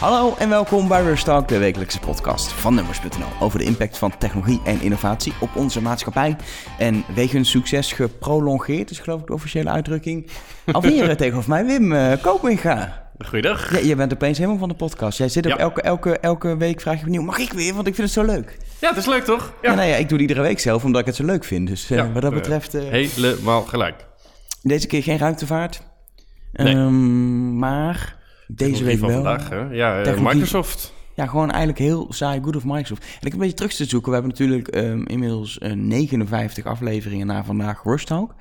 Hallo en welkom bij Rustalk, de wekelijkse podcast van Numbers.nl over de impact van technologie en innovatie op onze maatschappij. En wegens succes geprolongeerd, is geloof ik de officiële uitdrukking. Alweer eh, tegenover mij Wim uh, Koopinga. Goeiedag. Ja, je bent opeens helemaal van de podcast. Jij zit ook elke, elke, elke week vraag je opnieuw, mag ik weer? Want ik vind het zo leuk. Ja, het is leuk toch? Ja, nou ja, ik doe het iedere week zelf omdat ik het zo leuk vind. Dus uh, wat dat betreft... Helemaal gelijk. Deze keer geen ruimtevaart. Nee. Um, maar deze week wel. vandaag, hè? Ja, uh, Microsoft. Ja, gewoon eigenlijk heel saai good of Microsoft. En ik heb een beetje terug te zoeken. We hebben natuurlijk um, inmiddels uh, 59 afleveringen na vandaag Rust Talk.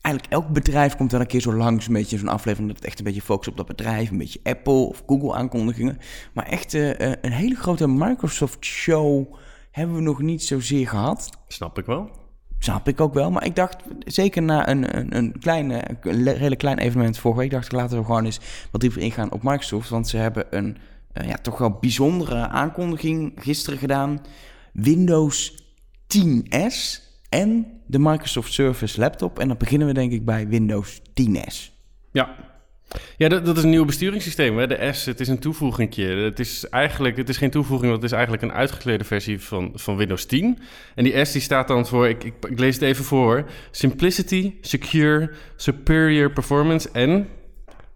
Eigenlijk elk bedrijf komt dan een keer zo langs een beetje zo'n aflevering... dat het echt een beetje focust op dat bedrijf. Een beetje Apple of Google aankondigingen. Maar echt uh, een hele grote Microsoft show hebben we nog niet zozeer gehad. Snap ik wel. Snap ik ook wel. Maar ik dacht, zeker na een, een, een kleine, een redelijk klein evenement vorige week, dacht ik laten we gewoon eens wat dieper ingaan op Microsoft. Want ze hebben een uh, ja, toch wel bijzondere aankondiging gisteren gedaan. Windows 10S en de Microsoft Surface laptop. En dan beginnen we denk ik bij Windows 10S. Ja, ja, dat, dat, is een nieuw besturingssysteem. Hè? De S, het is een toevoegingje. Het is eigenlijk, het is geen toevoeging, het is eigenlijk een uitgeklede versie van, van Windows 10. En die S die staat dan voor, ik, ik, ik lees het even voor, Simplicity, Secure, Superior Performance en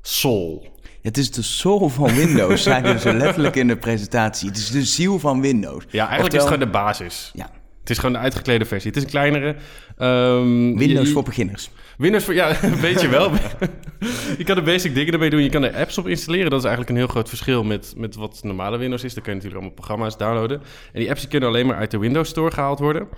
Soul. Het is de soul van Windows, zeiden ze letterlijk in de presentatie. Het is de ziel van Windows. Ja, eigenlijk Oftewel, is het gewoon de basis. Ja. Het is gewoon de uitgeklede versie. Het is een kleinere. Um, Windows je, voor beginners. Windows voor, ja, weet je wel. je kan de basic dingen ermee doen. Je kan er apps op installeren. Dat is eigenlijk een heel groot verschil met, met wat normale Windows is. Daar kun je natuurlijk allemaal programma's downloaden. En die apps die kunnen alleen maar uit de Windows Store gehaald worden.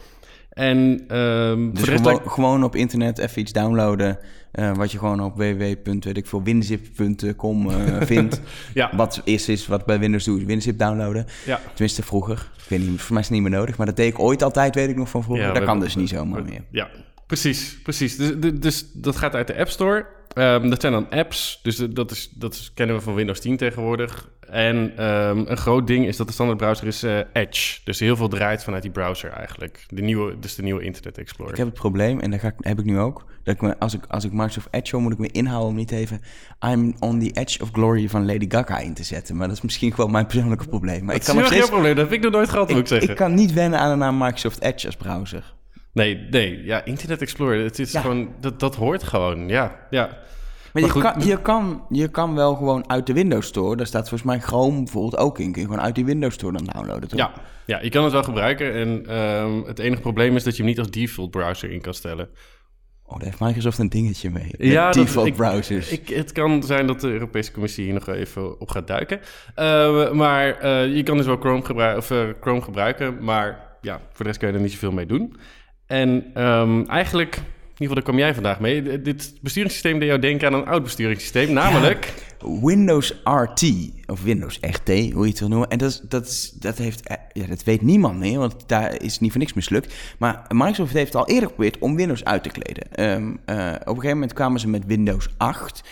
En, um, dus gewoon, gewoon, op internet even iets downloaden. Uh, wat je gewoon op www.winzip.com uh, vindt. ja. Wat eerst is wat bij Windows doet, WinZip downloaden. Ja. Tenminste vroeger. Ik weet niet, voor mij is het niet meer nodig. Maar dat deed ik ooit altijd, weet ik nog van vroeger. Ja, dat kan dus niet zomaar meer. Ja, precies. precies. Dus, dus dat gaat uit de App Store. Um, dat zijn dan apps, dus dat, is, dat is, kennen we van Windows 10 tegenwoordig. En um, een groot ding is dat de standaard browser is uh, Edge. Dus heel veel draait vanuit die browser eigenlijk. De nieuwe, dus de nieuwe Internet Explorer. Ik heb het probleem, en dat ga ik, heb ik nu ook. Dat ik me, als, ik, als ik Microsoft Edge wil, moet ik me inhouden om niet even... I'm on the edge of glory van Lady Gaga in te zetten. Maar dat is misschien gewoon mijn persoonlijke probleem. Maar dat ik kan is nog steeds, probleem, dat heb ik nog nooit gehad, moet ik zeggen. Ik kan niet wennen aan de naam Microsoft Edge als browser. Nee, nee. Ja, Internet Explorer, het is ja. gewoon... Dat, dat hoort gewoon, ja. ja. Maar, je, kan, je, kan, je kan wel gewoon uit de Windows Store, daar staat volgens mij Chrome bijvoorbeeld ook in, kun je gewoon uit die Windows Store dan downloaden, toch? Ja, ja je kan het wel gebruiken en um, het enige probleem is dat je hem niet als default browser in kan stellen. Oh, daar heeft Microsoft een dingetje mee. Ja, default dat, browsers. Ik, het kan zijn dat de Europese Commissie hier nog even op gaat duiken. Uh, maar uh, je kan dus wel Chrome, gebruiken, of, uh, Chrome gebruiken, maar ja, voor de rest kan je er niet zoveel mee doen. En um, eigenlijk in ieder geval, daar kwam jij vandaag mee. Dit besturingssysteem deed jou denken aan een oud besturingssysteem, namelijk... Ja, Windows RT, of Windows RT, hoe je het wil noemen. En dat, dat, dat, heeft, ja, dat weet niemand meer, want daar is niet voor niks mislukt. Maar Microsoft heeft al eerder geprobeerd om Windows uit te kleden. Um, uh, op een gegeven moment kwamen ze met Windows 8...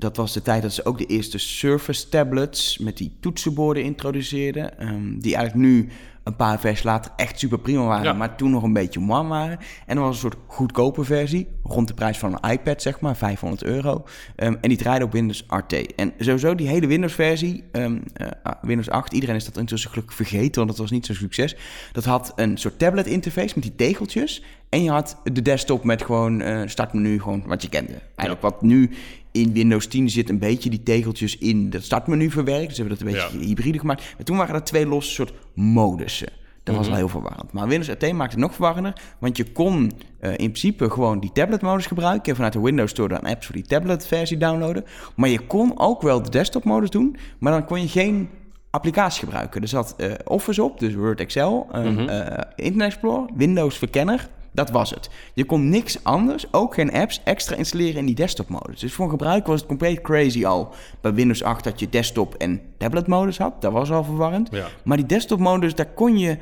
Dat was de tijd dat ze ook de eerste Surface tablets met die toetsenborden introduceerden. Um, die eigenlijk nu een paar versies later echt super prima waren, ja. maar toen nog een beetje man waren. En er was een soort goedkope versie, rond de prijs van een iPad, zeg maar, 500 euro. Um, en die draaide op Windows RT. En sowieso die hele Windows-versie, um, uh, Windows 8, iedereen is dat intussen gelukkig vergeten, want dat was niet zo'n succes. Dat had een soort tablet-interface met die tegeltjes. En je had de desktop met gewoon uh, startmenu, gewoon wat je kende. Eigenlijk ja. wat nu in Windows 10 zit een beetje die tegeltjes in het startmenu verwerkt. Dus hebben dat een beetje ja. hybride gemaakt. Maar toen waren er twee losse soort modussen. Dat was mm -hmm. al heel verwarrend. Maar Windows RT maakte het nog verwarrender. Want je kon uh, in principe gewoon die tablet-modus gebruiken. En vanuit de Windows Store dan apps voor die tablet-versie downloaden. Maar je kon ook wel de desktop-modus doen. Maar dan kon je geen applicatie gebruiken. Er zat uh, Office op, dus Word, Excel, uh, mm -hmm. Internet Explorer, Windows Verkenner. Dat was het. Je kon niks anders, ook geen apps, extra installeren in die desktop-modus. Dus voor een gebruiker was het compleet crazy al. Bij Windows 8 dat je desktop- en tablet-modus had. Dat was al verwarrend. Ja. Maar die desktop-modus, daar kon je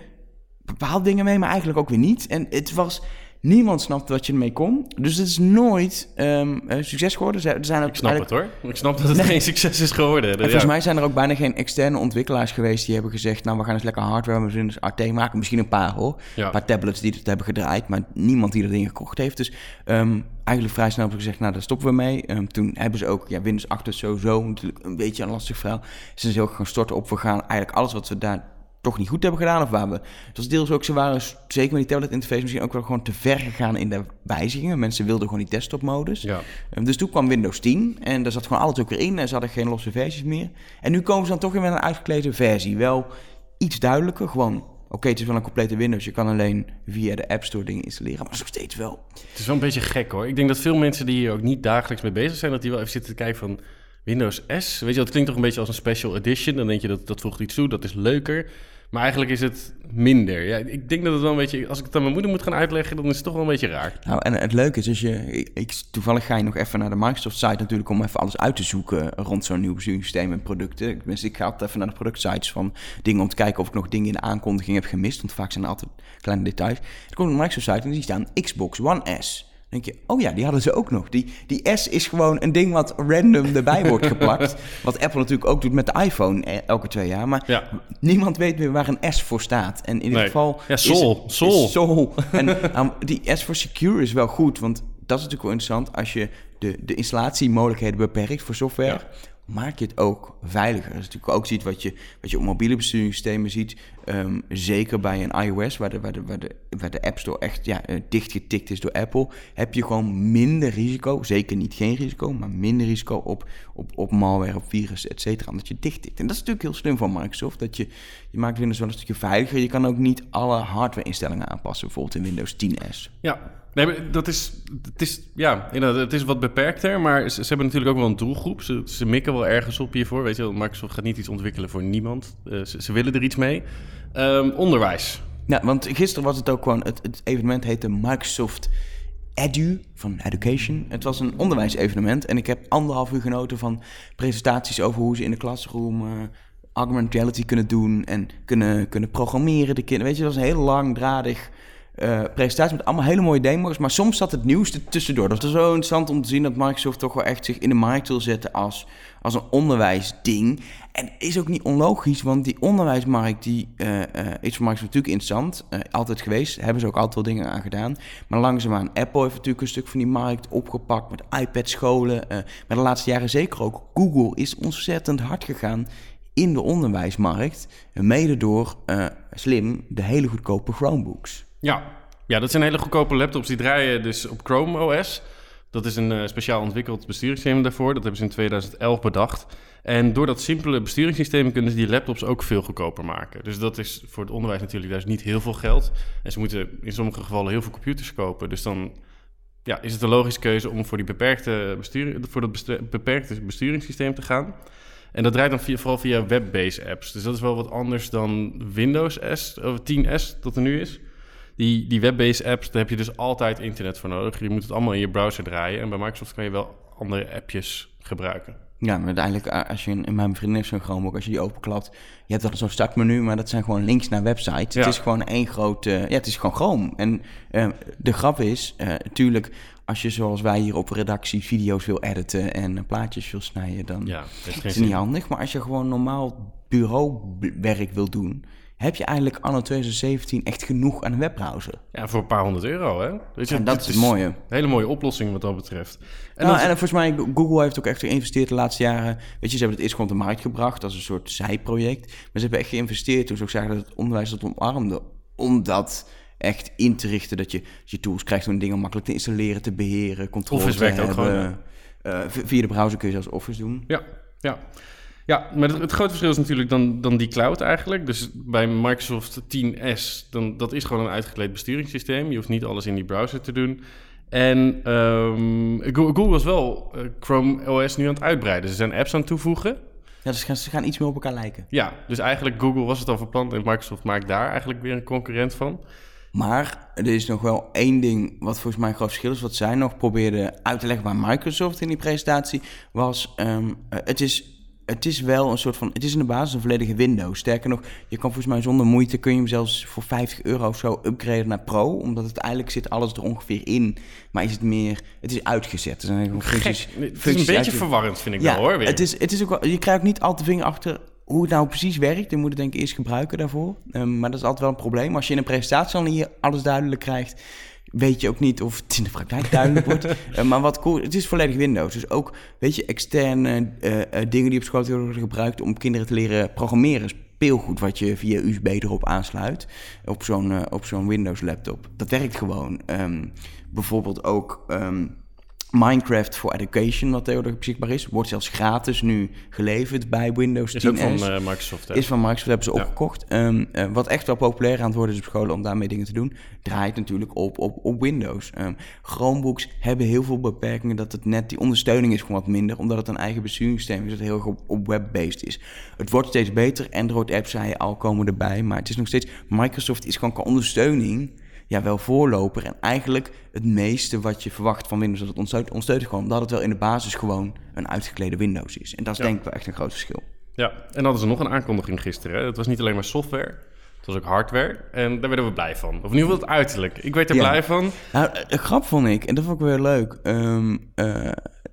bepaalde dingen mee, maar eigenlijk ook weer niet. En het was Niemand snapt wat je ermee kon. Dus het is nooit um, succes geworden. Er zijn ook ik snap het hoor. Ik snap dat het geen succes is geworden. En volgens mij zijn er ook bijna geen externe ontwikkelaars geweest die hebben gezegd... nou, we gaan eens lekker hardware met Windows RT maken. Misschien een paar hoor. Een paar tablets die het hebben gedraaid. Maar niemand die dat ding gekocht heeft. Dus um, eigenlijk vrij snel hebben ze gezegd... nou, daar stoppen we mee. Um, toen hebben ze ook... Ja, Windows 8 is sowieso natuurlijk een beetje een lastig verhaal. Ze zijn ook gaan storten op... we gaan eigenlijk alles wat we daar toch niet goed hebben gedaan. Of waar we, was deels ook, ze waren zeker met die tablet interface misschien ook wel gewoon te ver gegaan in de wijzigingen. Mensen wilden gewoon die desktop modus. Ja. Um, dus toen kwam Windows 10 en daar zat gewoon alles ook weer in. En ze hadden geen losse versies meer. En nu komen ze dan toch weer met een uitgeklede versie. Wel iets duidelijker, gewoon Oké, het is wel een complete Windows. Je kan alleen via de App Store dingen installeren, maar nog steeds wel. Het is wel een beetje gek hoor. Ik denk dat veel mensen die hier ook niet dagelijks mee bezig zijn, dat die wel even zitten te kijken van Windows S. Weet je, dat klinkt toch een beetje als een special edition. Dan denk je dat dat voegt iets toe, dat is leuker. Maar eigenlijk is het minder. Ja, ik denk dat het wel een beetje... Als ik het aan mijn moeder moet gaan uitleggen, dan is het toch wel een beetje raar. Nou, en het leuke is, als je, ik, toevallig ga je nog even naar de Microsoft-site natuurlijk... om even alles uit te zoeken rond zo'n nieuw besturingssysteem en producten. Dus ik ga altijd even naar de productsites van dingen... om te kijken of ik nog dingen in de aankondiging heb gemist. Want vaak zijn er altijd kleine details. Dan kom ik naar de Microsoft-site en die staan Xbox One S denk je, oh ja, die hadden ze ook nog. Die, die S is gewoon een ding wat random erbij wordt geplakt. Wat Apple natuurlijk ook doet met de iPhone eh, elke twee jaar. Maar niemand weet meer waar een S voor staat. En in ieder geval... Ja, Sol. Is, Sol. Sol. En nou, die S voor secure is wel goed, want dat is natuurlijk wel interessant. Als je de, de installatiemogelijkheden beperkt voor software maak je het ook veiliger. Dat is natuurlijk ook ziet wat je, wat je op mobiele besturingssystemen ziet. Um, zeker bij een iOS, waar de, waar de, waar de, waar de App Store echt ja, eh, dichtgetikt is door Apple, heb je gewoon minder risico. Zeker niet geen risico, maar minder risico op, op, op malware, op virus, et cetera. Omdat je dichttikt. En dat is natuurlijk heel slim van Microsoft. Dat je, je maakt Windows wel een stukje veiliger. Je kan ook niet alle hardware-instellingen aanpassen, bijvoorbeeld in Windows 10S. Ja, Nee, dat is, het is, ja, het is wat beperkter, maar ze, hebben natuurlijk ook wel een doelgroep. Ze, mikken wel ergens op hiervoor, weet je Microsoft gaat niet iets ontwikkelen voor niemand. Uh, ze, willen er iets mee. Um, onderwijs. Ja, want gisteren was het ook gewoon, het, evenement heette Microsoft Edu van Education. Het was een onderwijsevenement en ik heb anderhalf uur genoten van presentaties over hoe ze in de classroom... Uh, augmented reality kunnen doen en kunnen, kunnen programmeren. De kinderen, weet je, dat was een heel langdradig uh, presentatie met allemaal hele mooie demo's. Maar soms zat het nieuwste tussendoor. Dat was zo interessant om te zien dat Microsoft toch wel echt zich in de markt wil zetten als, als een onderwijsding. En is ook niet onlogisch, want die onderwijsmarkt die, uh, uh, is voor Microsoft natuurlijk interessant. altijd geweest, hebben ze ook altijd wel dingen aan gedaan. Maar langzaamaan, Apple heeft natuurlijk een stuk van die markt opgepakt met iPad-scholen. maar de laatste jaren zeker ook. Google is ontzettend hard gegaan in de onderwijsmarkt. Mede door slim de hele goedkope Chromebooks. Ja. ja, dat zijn hele goedkope laptops. Die draaien dus op Chrome OS. Dat is een uh, speciaal ontwikkeld besturingssysteem daarvoor. Dat hebben ze in 2011 bedacht. En door dat simpele besturingssysteem kunnen ze die laptops ook veel goedkoper maken. Dus dat is voor het onderwijs natuurlijk is niet heel veel geld. En ze moeten in sommige gevallen heel veel computers kopen. Dus dan ja, is het een logische keuze om voor, die beperkte besturing, voor dat beperkte besturingssysteem te gaan. En dat draait dan via, vooral via web-based apps. Dus dat is wel wat anders dan Windows S, of 10S dat er nu is. Die, die web-based apps, daar heb je dus altijd internet voor nodig. Je moet het allemaal in je browser draaien. En bij Microsoft kan je wel andere appjes gebruiken. Ja, maar uiteindelijk, eh, als je in mijn vriendin heeft zo'n Chromebook, als je die openklapt, je hebt wel zo'n startmenu, maar dat zijn gewoon links naar websites. Het is gewoon één grote, ja, het is gewoon Chrome. En uh, de grap is, uh, natuurlijk, als je zoals wij hier op redactie video's wil editen en plaatjes wil snijden, dan ja, is het niet handig. Maar als je gewoon normaal bureauwerk wil doen, heb je eigenlijk anno 2017 echt genoeg aan een webbrowser. Ja, voor een paar honderd euro, hè? Weet je, en dat is het mooie. Een hele mooie oplossing wat dat betreft. En, nou, en volgens mij, Google heeft ook echt geïnvesteerd de laatste jaren. Weet je, ze hebben het eerst gewoon de markt gebracht als een soort zijproject. Maar ze hebben echt geïnvesteerd toen ze ook zagen dat het onderwijs dat omarmde. Om dat echt in te richten, dat je, je tools krijgt om dingen makkelijk te installeren, te beheren, controle Office te werkt hebben. ook gewoon. Uh, via de browser kun je zelfs Office doen. Ja, ja. Ja, maar het, grote verschil is natuurlijk dan, dan die cloud eigenlijk. Dus bij Microsoft 10S, dan, dat is gewoon een uitgekleed besturingssysteem. Je hoeft niet alles in die browser te doen. En um, Google was wel uh, Chrome OS nu aan het uitbreiden. Ze zijn apps aan het toevoegen. Ja, dus ze gaan iets meer op elkaar lijken. Ja, dus eigenlijk Google was het al verpland en Microsoft maakt daar eigenlijk weer een concurrent van. Maar er is nog wel één ding wat volgens mij een groot verschil is. Wat zij nog probeerden uit te leggen bij Microsoft in die presentatie. Was, um, het is het is wel een soort van... Het is in de basis een volledige Windows. Sterker nog, je kan volgens mij zonder moeite... kun je hem zelfs voor 50 euro of zo upgraden naar Pro. Omdat het eigenlijk zit alles er ongeveer in. Maar is het meer... Het is uitgezet. Functies, Het is een beetje verwarrend, vind ik ja, wel hoor. Weer. Het is, het is ook wel, je krijgt ook niet al te vinger achter hoe het nou precies werkt. Je moet het denk ik eerst gebruiken daarvoor. Ehm, maar dat is altijd wel een probleem. Als je in een presentatie dan hier alles duidelijk krijgt... weet je ook niet of het in de praktijk duidelijk wordt. Eh, maar wat cool, het is volledig Windows. Dus ook, weet je, externe eh, eh, dingen die op school worden gebruikt... om kinderen te leren programmeren. Speelgoed wat je via USB erop aansluit op zo'n op zo'n Windows laptop. Dat werkt gewoon. Ehm, bijvoorbeeld ook... ehm, Minecraft for Education, wat tegenwoordig beschikbaar is, wordt zelfs gratis nu geleverd bij Windows 10S. is ook van eh, Microsoft. Hè? Is van Microsoft, hebben ze Ja. opgekocht. Ehm, eh, wat echt wel populair aan het worden is op scholen om daarmee dingen te doen, draait natuurlijk op, op, op Windows. Ehm, Chromebooks hebben heel veel beperkingen dat het net, die ondersteuning is gewoon wat minder, omdat het een eigen besturingssysteem is dat heel erg op, op web-based is. Het wordt steeds beter, Android-apps, zei je al, komen erbij, maar het is nog steeds, Microsoft is gewoon qua ondersteuning ja, wel voorloper. En eigenlijk het meeste wat je verwacht van Windows dat het ondersteunt, ondersteunt gewoon omdat het wel in de basis gewoon een uitgeklede Windows is. En dat is Ja. denk ik wel echt een groot verschil. Ja, en hadden ze nog een aankondiging gisteren. Hè? Het was niet alleen maar software, het was ook hardware. En daar werden we blij van. Of in ieder geval het uiterlijk. Ik werd er Ja. blij van. Nou, de grap vond ik, en dat vond ik weer leuk. eh,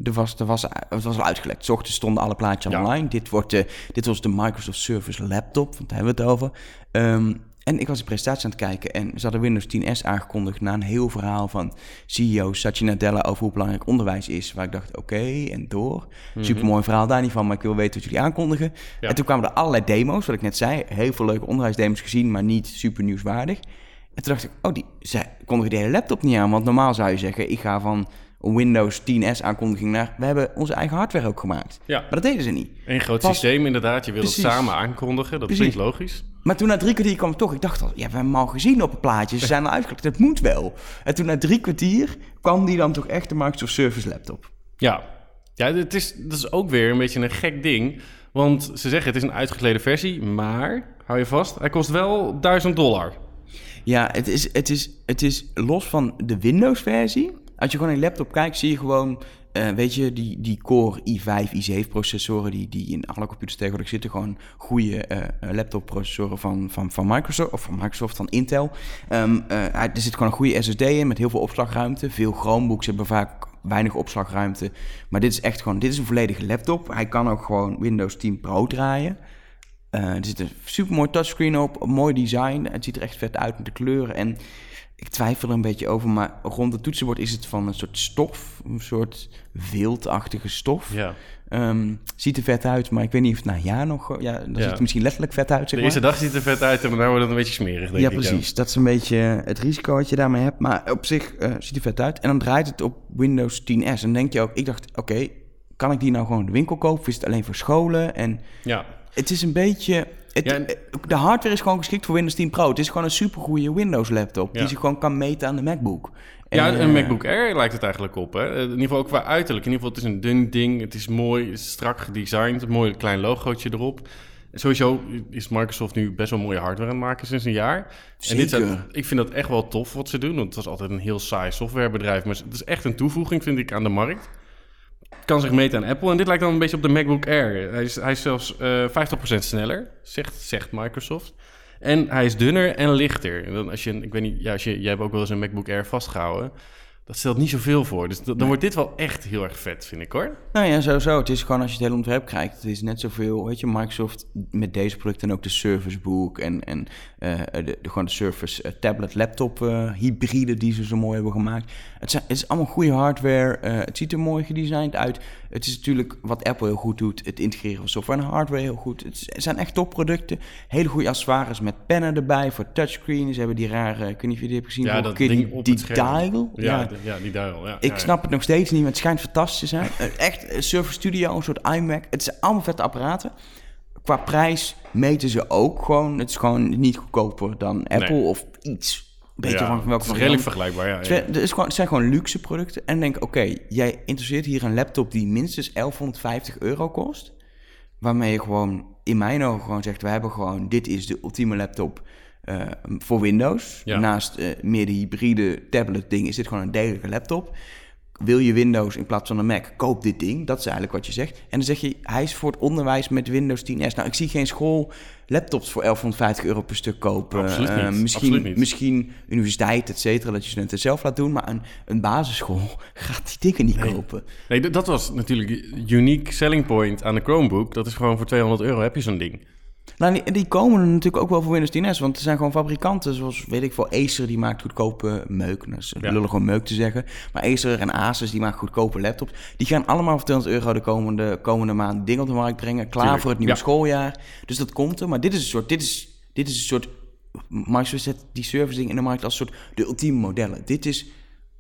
er was, er was, het was al uitgelekt. 's ochtends stonden alle plaatjes Ja. online. Dit, wordt de, dit was de Microsoft Surface Laptop, want daar hebben we het over. Ehm, en ik was de presentatie aan het kijken en ze hadden Windows 10S aangekondigd na een heel verhaal van CEO Satya Nadella over hoe belangrijk onderwijs is. Waar ik dacht, oké, en door. Super mooi verhaal daar niet van, maar ik wil weten wat jullie aankondigen. Ja. En toen kwamen er allerlei demo's, wat ik net zei. Heel veel leuke onderwijsdemos gezien, maar niet super nieuwswaardig. En toen dacht ik, oh, die, zij kondigen die hele laptop niet aan. Want normaal zou je zeggen, ik ga van Windows 10S aankondiging naar... we hebben onze eigen hardware ook gemaakt. Ja. Maar dat deden ze niet. Een groot Pas- systeem inderdaad. Je wil het samen aankondigen. Dat klinkt logisch. Maar toen na drie kwartier kwam het toch. Ik dacht al, ja, we hebben hem al gezien op een plaatje. Ze zijn al uitgelekt, dat moet wel. En toen na drie kwartier kwam die dan toch echt de Microsoft Surface laptop. Ja, ja het is, dat is ook weer een beetje een gek ding. Want ze zeggen het is een uitgeklede versie, maar hou je vast, hij kost wel 1000 dollar. Ja, het is, het is, het is los van de Windows-versie. Als je gewoon in je laptop kijkt, zie je gewoon... eh, weet je, die, die Core i5, i7-processoren die, die in alle computers tegenwoordig zitten... gewoon goede eh, eh, laptop-processoren van, van, van Microsoft, of van Microsoft, van Intel. Hij- er zit gewoon een goede SSD in met heel veel opslagruimte. Veel Chromebooks hebben vaak weinig opslagruimte. Maar dit is echt gewoon, dit is een volledige laptop. Hij kan ook gewoon Windows 10 Pro draaien. Er zit een supermooi touchscreen op, mooi design. Het ziet er echt vet uit met de kleuren. En ik twijfel er een beetje over, maar rond het toetsenbord is het van een soort stof. Een soort wildachtige stof. Ja. Ehm, ziet er vet uit, maar ik weet niet of het na een jaar nog... Ja, dan Ja. ziet het misschien letterlijk vet uit, zeg De maar. eerste dag ziet er vet uit en daarna wordt het een beetje smerig, denk Ja, ik. precies. Dat is een beetje het risico wat je daarmee hebt. Maar op zich eh, ziet er vet uit. En dan draait het op Windows 10S. En dan denk je ook, ik dacht, oké, kan ik die nou gewoon in de winkel kopen? Of is het alleen voor scholen? En Ja, het is een beetje... Het, Ja, en- De hardware is gewoon geschikt voor Windows 10 Pro. Het is gewoon een supergoeie Windows laptop. Ja. Die je gewoon kan meten aan de MacBook. En, ja, een eh, MacBook Air lijkt het eigenlijk op. Hè? In ieder geval ook qua uiterlijk. In ieder geval, het is een dun ding. Het is mooi, het is strak gedesigned. Een mooi klein logootje erop. Sowieso is Microsoft nu best wel mooie hardware aan het maken sinds een jaar. En dit Zeker. ik vind dat echt wel tof wat ze doen. Want het was altijd een heel saai softwarebedrijf. Maar het is echt een toevoeging, vind ik, aan de markt. Kan zich meten aan Apple. En dit lijkt dan een beetje op de MacBook Air. Hij is, hij is zelfs eh 50% sneller, zegt, zegt Microsoft. En hij is dunner en lichter. En dan als je, ik weet niet, ja, als je, jij hebt ook wel eens een MacBook Air vastgehouden. Dat stelt niet zoveel voor. Dus dan wordt dit wel echt heel erg vet, vind ik hoor. Nou ja, sowieso. Het is gewoon als je het hele ontwerp kijkt, het is net zoveel, weet je, Microsoft met deze producten en ook de Surface Book en, en eh, de, de, gewoon de Surface eh, tablet laptop eh, hybride die ze zo mooi hebben gemaakt. Het, zijn, het is allemaal goede hardware. eh, het ziet er mooi gedesigned uit. Het is natuurlijk wat Apple heel goed doet, het integreren van software en hardware heel goed. Het, zijn echt topproducten. Hele goede accessoires met pennen erbij voor touchscreen. Ze hebben die rare, ik weet niet of je die hebt gezien, Ja, dat ding die, op die scherm. dial. Ja, de- ja die dial. Ja, Ik ja, snap het nog steeds niet, maar het schijnt fantastisch te zijn. Eh, Echt, eh, Surface Studio, een soort iMac. Het zijn allemaal vette apparaten. Qua prijs meten ze ook gewoon. Het is gewoon niet goedkoper dan Apple Nee. of iets. Een beetje Ja, van welke het is redelijk vergelijkbaar, ja. Het ja. zijn- Het, is gewoon, het zijn gewoon luxe producten. En denk oké, jij interesseert hier een laptop die minstens 1150 euro kost. Waarmee je gewoon, in mijn ogen gewoon zegt, we hebben gewoon, dit is de ultieme laptop eh, voor Windows. Ja. Naast eh, meer de hybride tablet ding is dit gewoon een degelijke laptop. Wil je Windows in plaats van een Mac, koop dit ding. Dat is eigenlijk wat je zegt. En dan zeg je, hij is voor het onderwijs met Windows 10S. Nou, ik zie geen school laptops voor 1150 euro per stuk kopen. Absoluut niet. Eh, misschien, Absoluut niet. misschien universiteit, et cetera, dat je studenten zelf laat doen. Maar een, een basisschool gaat die dingen niet kopen. Nee, dat was natuurlijk unique selling point aan de Chromebook. Dat is gewoon voor 200 euro heb je zo'n ding. Nou, die, die komen er natuurlijk ook wel voor Windows 10S. Want er zijn gewoon fabrikanten zoals, weet ik veel, Acer die maakt goedkope meuk. Dat is Ja. lullig om meuk te zeggen. Maar Acer en Asus die maken goedkope laptops. Die gaan allemaal voor 200 euro de komende, komende maand dingen op de markt brengen. Klaar Tuurlijk, voor het nieuwe ja. schooljaar. Dus dat komt er. Maar dit is een soort, dit is, dit is een soort, Microsoft zet die service ding in de markt als soort de ultieme modellen. Dit is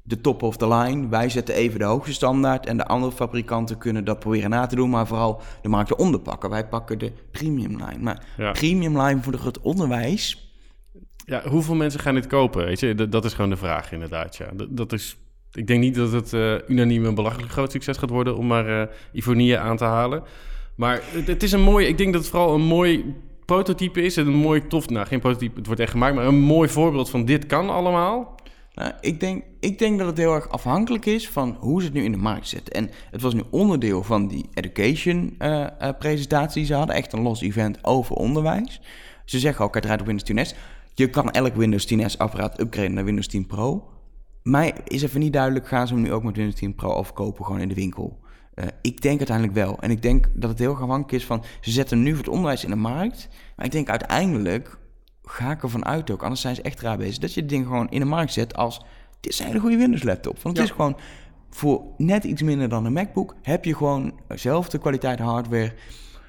de top of the line. Wij zetten even de hoogste standaard. En de andere fabrikanten kunnen dat proberen na te doen. Maar vooral de markt eronder pakken. Wij pakken de premium line. Maar Ja. premium line voor het onderwijs. Ja, hoeveel mensen gaan dit kopen? Weet je, dat, dat is gewoon de vraag inderdaad. Ja. Dat, dat is, ik denk niet dat het eh, unaniem een belachelijk groot succes gaat worden om maar Ivonie aan te halen. Maar het, het is een mooi, ik denk dat het vooral een mooi prototype is en een mooi tof, nou geen prototype, het wordt echt gemaakt, maar een mooi voorbeeld van dit kan allemaal. Nou, ik, denk, ik denk dat het heel erg afhankelijk is van hoe ze het nu in de markt zetten. En het was nu onderdeel van die education eh, eh, presentatie ze hadden. Echt een los event over onderwijs. Ze zeggen ook, draait op Windows 10S. Je kan elk Windows 10S apparaat upgraden naar Windows 10 Pro. Mij is even niet duidelijk, gaan ze hem nu ook met Windows 10 Pro overkopen gewoon in de winkel? Eh, ik denk uiteindelijk wel. En ik denk dat het heel afhankelijk is van... ze zetten nu voor het onderwijs in de markt. Maar ik denk uiteindelijk ga ik ervan uit ook, anders zijn ze echt raar bezig... dat je het ding gewoon in de markt zet als... dit is een hele goede Windows laptop. Want het Ja. is gewoon voor net iets minder dan een MacBook... heb je gewoon dezelfde kwaliteit hardware.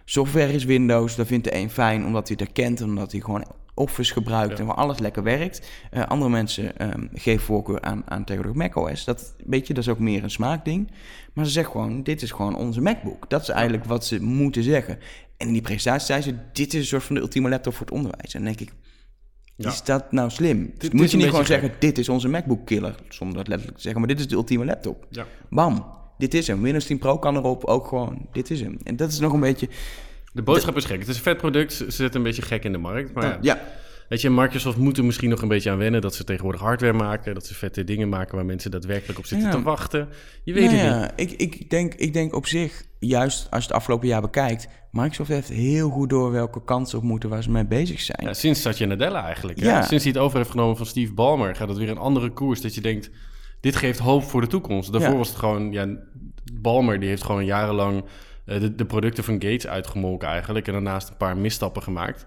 Software is Windows, dat vindt de een fijn... omdat hij het herkent, omdat hij gewoon Office gebruikt... Ja. en waar alles lekker werkt. Eh, andere mensen ehm, geven voorkeur aan, aan tegenwoordig macOS. Dat, weet je, dat is ook meer een smaakding. Maar ze zeggen gewoon, dit is gewoon onze MacBook. Dat is eigenlijk wat ze moeten zeggen. En in die presentatie zei ze, dit is een soort van de ultieme laptop voor het onderwijs. En dan denk ik, Ja. is dat nou slim? Dus moet je niet gewoon zeggen, dit is onze MacBook killer. Zonder dat letterlijk te zeggen, maar dit is de ultieme laptop. Ja. Bam, dit is hem. Windows 10 Pro kan erop, ook gewoon, dit is hem. En dat is nog een beetje... De boodschap is gek. Het is een vet product, ze zetten een beetje gek in de markt. Maar ja, ja, weet je, Microsoft moet er misschien nog een beetje aan wennen dat ze tegenwoordig hardware maken, dat ze vette dingen maken waar mensen daadwerkelijk op zitten Ja. te wachten. Je weet Nou het niet. ja, ik, ik, denk, ik denk op zich, juist als je het afgelopen jaar bekijkt... Microsoft heeft heel goed door welke kansen op moeten waar ze mee bezig zijn. Ja, sinds Satya Nadella eigenlijk. hè? Ja. Sinds hij het over heeft genomen van Steve Ballmer, gaat het weer een andere koers. Dat je denkt, dit geeft hoop voor de toekomst. Daarvoor was het gewoon, ja, Ballmer die heeft gewoon jarenlang eh, de, de producten van Gates uitgemolken eigenlijk. En daarnaast een paar misstappen gemaakt.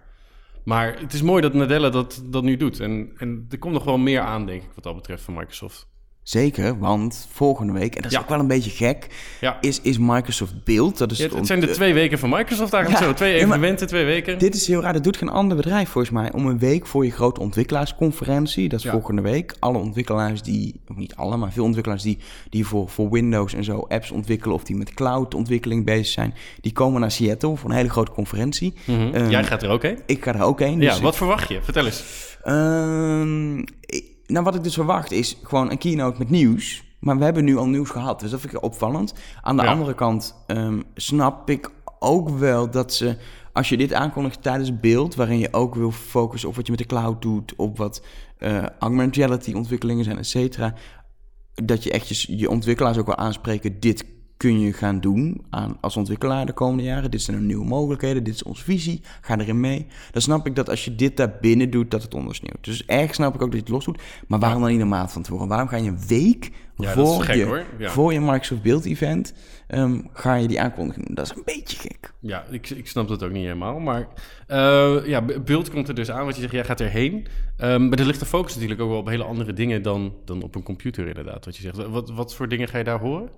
Maar het is mooi dat Nadella dat, dat nu doet. En, en er komt nog wel meer aan, denk ik, wat dat betreft van Microsoft. Zeker, want volgende week, en dat is Ja. ook wel een beetje gek, Ja. is, is Microsoft Build. Dat is Ja, het, zijn de twee weken van Microsoft eigenlijk zo. Twee evenementen, twee weken. Dit is heel raar, dat doet geen ander bedrijf volgens mij. Om een week voor je grote ontwikkelaarsconferentie, dat is volgende week. Alle ontwikkelaars die, of niet alle, maar veel ontwikkelaars die, die voor, voor Windows en zo apps ontwikkelen... of die met cloud-ontwikkeling bezig zijn, die komen naar Seattle voor een hele grote conferentie. Mhm. Ehm, Jij gaat er ook heen? Ik ga er ook heen. dus Ja, wat verwacht je? Vertel eens. Ehm, ik- nou, wat ik dus verwacht is gewoon een keynote met nieuws. Maar we hebben nu al nieuws gehad, dus dat vind ik opvallend. Aan de Ja. andere kant ehm, snap ik ook wel dat ze, als je dit aankondigt tijdens beeld, waarin je ook wil focussen op wat je met de cloud doet, op wat eh augmented reality ontwikkelingen zijn, et cetera, dat je echt je, je ontwikkelaars ook wel aanspreken, dit kun je gaan doen aan, als ontwikkelaar de komende jaren. Dit zijn de nieuwe mogelijkheden, dit is onze visie, ga erin mee. Dan snap ik dat als je dit daar binnen doet, dat het ondersneeuwt. Dus erg snap ik ook dat je het los doet. Maar waarom dan niet een maand van tevoren? Waarom ga je een week Ja, voor, gek, je. Ja. voor je Microsoft Build event, ehm, ga je die aankondiging doen? Dat is een beetje gek. Ja, ik, ik snap dat ook niet helemaal. Maar eh, ja, B- Beeld komt er dus aan. Wat je zegt, jij gaat erheen. Ehm, maar er ligt de focus natuurlijk ook wel op hele andere dingen dan, dan op een computer inderdaad. Wat je zegt. Wat, wat voor dingen ga je daar horen?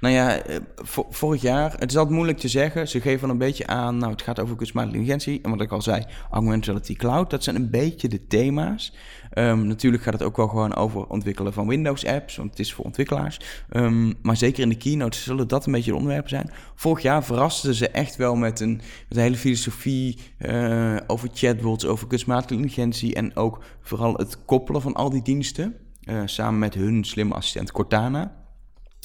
Nou ja, eh, vo- vorig jaar, het is altijd moeilijk te zeggen. Ze geven een beetje aan, nou het gaat over kunstmatige intelligentie. En wat ik al zei, augmented reality cloud. Dat zijn een beetje de thema's. Ehm, natuurlijk gaat het ook wel gewoon over ontwikkelen van Windows apps, want het is voor ontwikkelaars. Ehm, maar zeker in de keynote zullen dat een beetje de onderwerpen zijn. Vorig jaar verrasten ze echt wel met een, met een hele filosofie eh, over chatbots, over kunstmatige intelligentie. En ook vooral het koppelen van al die diensten. eh, samen met hun slimme assistent Cortana.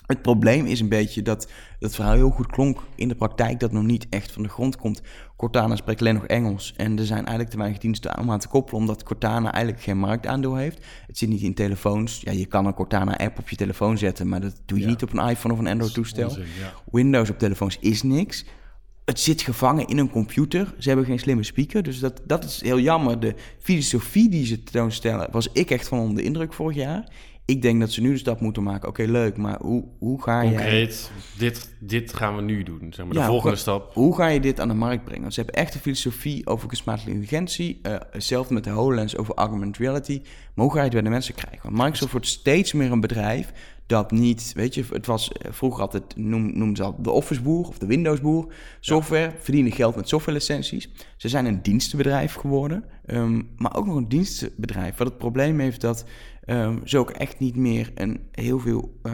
Het probleem is een beetje dat dat verhaal heel goed klonk in de praktijk, dat nog niet echt van de grond komt. Cortana spreekt alleen nog Engels en er zijn eigenlijk te weinig diensten om aan te koppelen, omdat Cortana eigenlijk geen marktaandeel heeft. Het zit niet in telefoons. Ja, je kan een Cortana-app op je telefoon zetten, maar dat doe je Ja. niet op een iPhone of een Android-toestel. Ja. Windows op telefoons is niks. Het zit gevangen in een computer. Ze hebben geen slimme speaker, dus dat, dat is heel jammer. De filosofie die ze tentoonstellen, was ik echt van onder de indruk vorig jaar. Ik denk dat ze nu de stap moeten maken. Oké, leuk, maar hoe, hoe ga je... Concreet, dit, dit gaan we nu doen. Zeg maar, de volgende stap. Hoe ga je dit aan de markt brengen? Want ze hebben echt een filosofie over kunstmatige intelligentie. eh, hetzelfde met de HoloLens over augmented reality. Maar hoe ga je het bij de mensen krijgen? Want Microsoft wordt steeds meer een bedrijf dat niet... Weet je, het was vroeger altijd... Noem, noemden ze al de Office boer of de Windows boer. Software, verdienen geld met softwarelicenties. Ze zijn een dienstenbedrijf geworden. ehm, maar ook nog een dienstenbedrijf. Wat het probleem heeft dat ehm, ze ook echt niet meer een, heel veel eh,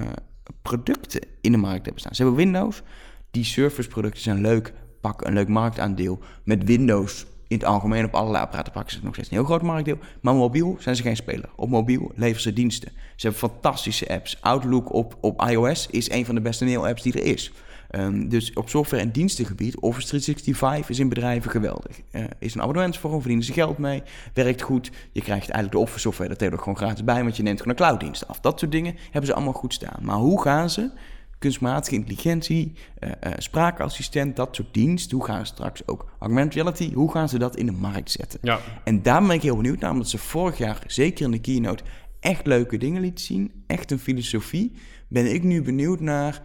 producten in de markt hebben staan. Ze hebben Windows... Die Surface-producten zijn leuk, pakken een leuk marktaandeel. Met Windows in het algemeen op allerlei apparaten pakken ze nog steeds een heel groot marktaandeel. Maar mobiel zijn ze geen speler. Op mobiel leveren ze diensten. Ze hebben fantastische apps. Outlook op, op iOS is een van de beste mail-apps die er is. Ehm, dus op software- en dienstengebied, Office 365 is in bedrijven geweldig. Eh, is een abonnementsvorm, verdienen ze geld mee, werkt goed. Je krijgt eigenlijk de Office software er tegenwoordig gewoon gratis bij, want je neemt gewoon een clouddienst af. Dat soort dingen hebben ze allemaal goed staan. Maar hoe gaan ze kunstmatige intelligentie, eh, spraakassistent, dat soort dienst. Hoe gaan ze straks ook augmented reality, hoe gaan ze dat in de markt zetten? Ja, En daar ben ik heel benieuwd naar, omdat ze vorig jaar, zeker in de keynote, echt leuke dingen lieten zien. Echt een filosofie. Ben ik nu benieuwd naar,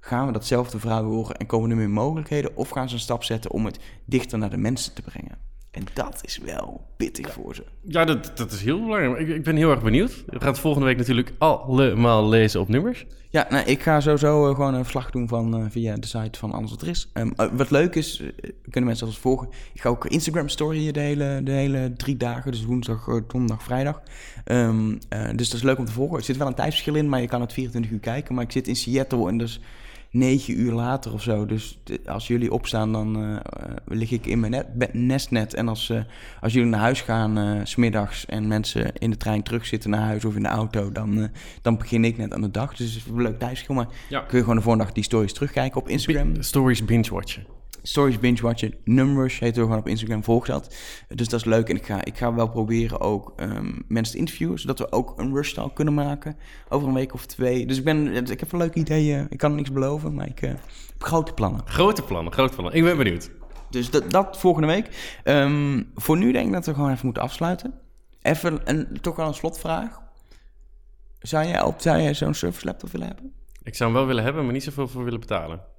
gaan we datzelfde verhaal horen en komen er meer mogelijkheden? Of gaan ze een stap zetten om het dichter naar de mensen te brengen? En dat is wel pittig voor ze. ja dat, dat is heel belangrijk. Ik, ik ben heel erg benieuwd. We gaan het volgende week natuurlijk allemaal lezen op nummers. Ja, nou, ik ga sowieso eh, gewoon een verslag doen van, eh, via de site van Alles Wat Er Is. Ehm, eh, wat leuk is, kunnen mensen ons volgen. Ik ga ook Instagram storyen de hele, de hele drie dagen. Dus woensdag, donderdag, vrijdag. Ehm, eh, dus dat is leuk om te volgen. Er zit wel een tijdsverschil in, maar je kan het 24 uur kijken. Maar ik zit in Seattle en dus 9 uur later of zo. Dus als jullie opstaan, dan eh, eh, lig ik in mijn net, nestnet. En als, eh, als jullie naar huis gaan, s smiddags, en mensen in de trein terugzitten naar huis of in de auto, dan, dan begin ik net aan de dag. Dus het is een leuk tijdsverschil. Maar Ja. kun je gewoon de volgende dag die stories terugkijken op Instagram. Bi- Stories binge-watchen. Stories binge watchen, numbers heet er gewoon op Instagram, volg dat. Dus dat is leuk en ik ga, ik ga wel proberen ook ehm, mensen te interviewen, zodat we ook een rush talk kunnen maken over een week of twee. Dus ik, ben, ik heb een leuke ideeën, ik kan niks beloven, maar ik eh, heb grote plannen. Grote plannen, grote plannen. Ik ben benieuwd. Dus dat, dat volgende week. Ehm, voor nu denk ik dat we gewoon even moeten afsluiten. Even een, toch wel een slotvraag. Zou jij, op, zou jij zo'n Surface laptop willen hebben? Ik zou hem wel willen hebben, maar niet zoveel voor willen betalen.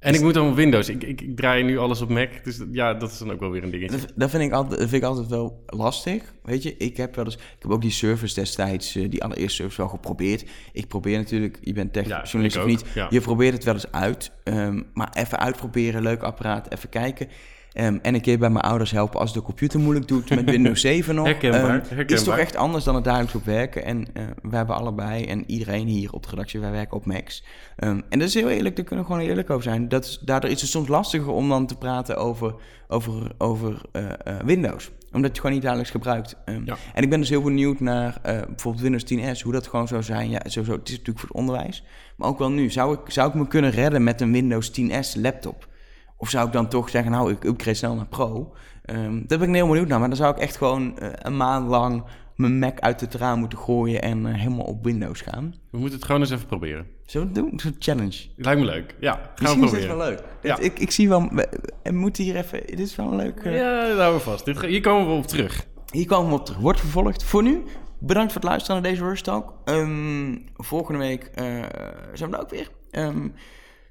En ik moet dan op Windows. Ik, ik, ik draai nu alles op Mac, dus ja, dat is dan ook wel weer een dingetje. Dat, dat, vind ik altijd, dat vind ik altijd wel lastig. Weet je, ik heb wel eens. Ik heb ook die service destijds, eh, die allereerste service wel geprobeerd. Ik probeer natuurlijk, je bent tech Ja, journalist ik of niet. ja. Je probeert het wel eens uit. ehm, maar even uitproberen, leuk apparaat, even kijken. Ehm, en een keer bij mijn ouders helpen als de computer moeilijk doet met Windows 7 nog. Herkenbaar, Ehm, herkenbaar. Is toch echt anders dan het dagelijks op werken. En eh we hebben allebei, en iedereen hier op de redactie, wij werken op Macs. Ehm, en dat is heel eerlijk, daar kunnen we gewoon eerlijk over zijn. Dat is, daardoor is het soms lastiger om dan te praten over, over, over eh, eh, Windows. Omdat je het gewoon niet dagelijks gebruikt. Ja. En ik ben dus heel benieuwd naar bijvoorbeeld Windows 10S, hoe dat gewoon zou zijn. Ja, sowieso, het is natuurlijk voor het onderwijs. Maar ook wel nu, zou ik, zou ik me kunnen redden met een Windows 10S laptop? Of zou ik dan toch zeggen, nou, ik upgrade snel naar Pro? Ehm daar ben ik heel benieuwd naar. Maar dan zou ik echt gewoon eh, een maand lang mijn Mac uit het raam moeten gooien en eh, helemaal op Windows gaan. We moeten het gewoon eens even proberen. Zullen we het doen? Zo'n challenge. Lijkt me leuk. Ja, gaan Misschien we is dit proberen. wel leuk. Ja. Dit- Ik, ik zie wel, we, we moeten hier even, dit is wel een leuk... eh, Ja, dat houden we vast. Dit, hier komen we op terug. Hier komen we op terug. Wordt vervolgd. Voor nu, bedankt voor het luisteren naar deze Rush Talk. Ehm, volgende week zijn we er ook weer. Ehm,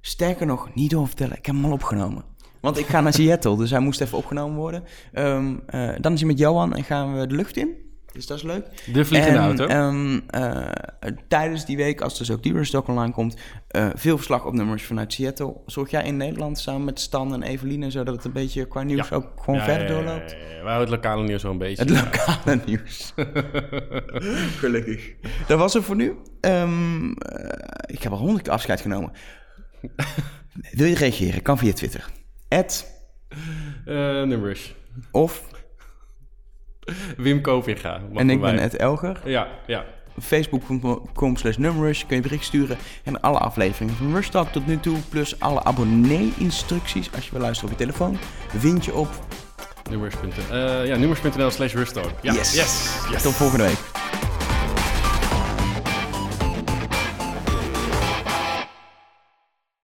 sterker nog, niet doorvertellen. Ik heb hem al opgenomen. Want ik ga naar Seattle, dus hij moest even opgenomen worden. Ehm, eh, dan is hij met Johan en gaan we de lucht in. Dus dat is leuk. De vliegende En, auto. ehm, eh, tijdens die week, als dus ook Talk online komt, eh, veel verslagopnummers vanuit Seattle. Zorg jij in Nederland samen met Stan en Evelien en zo, dat het een beetje qua nieuws Ja. ook gewoon Ja, verder ja, doorloopt? ja, ja. We houden het lokale nieuws wel een beetje. Het lokale nieuws. Gelukkig. Dat was het voor nu. Ehm, eh, ik heb al honderd keer afscheid genomen. Wil je reageren? Kan via Twitter. Eh, nummers. of... Wim Kovinga. en ik ben Ed Elger. Ja, ja. Facebook.com slash numrush. Kun je bericht sturen. En alle afleveringen van Rush Talk tot nu toe. Plus alle abonnee-instructies als je wil luisteren op je telefoon. Vind je op... Nummers.nl uh, ja, nummers.nl slash rusttalk. Ja. Yes. yes. yes. Tot volgende week.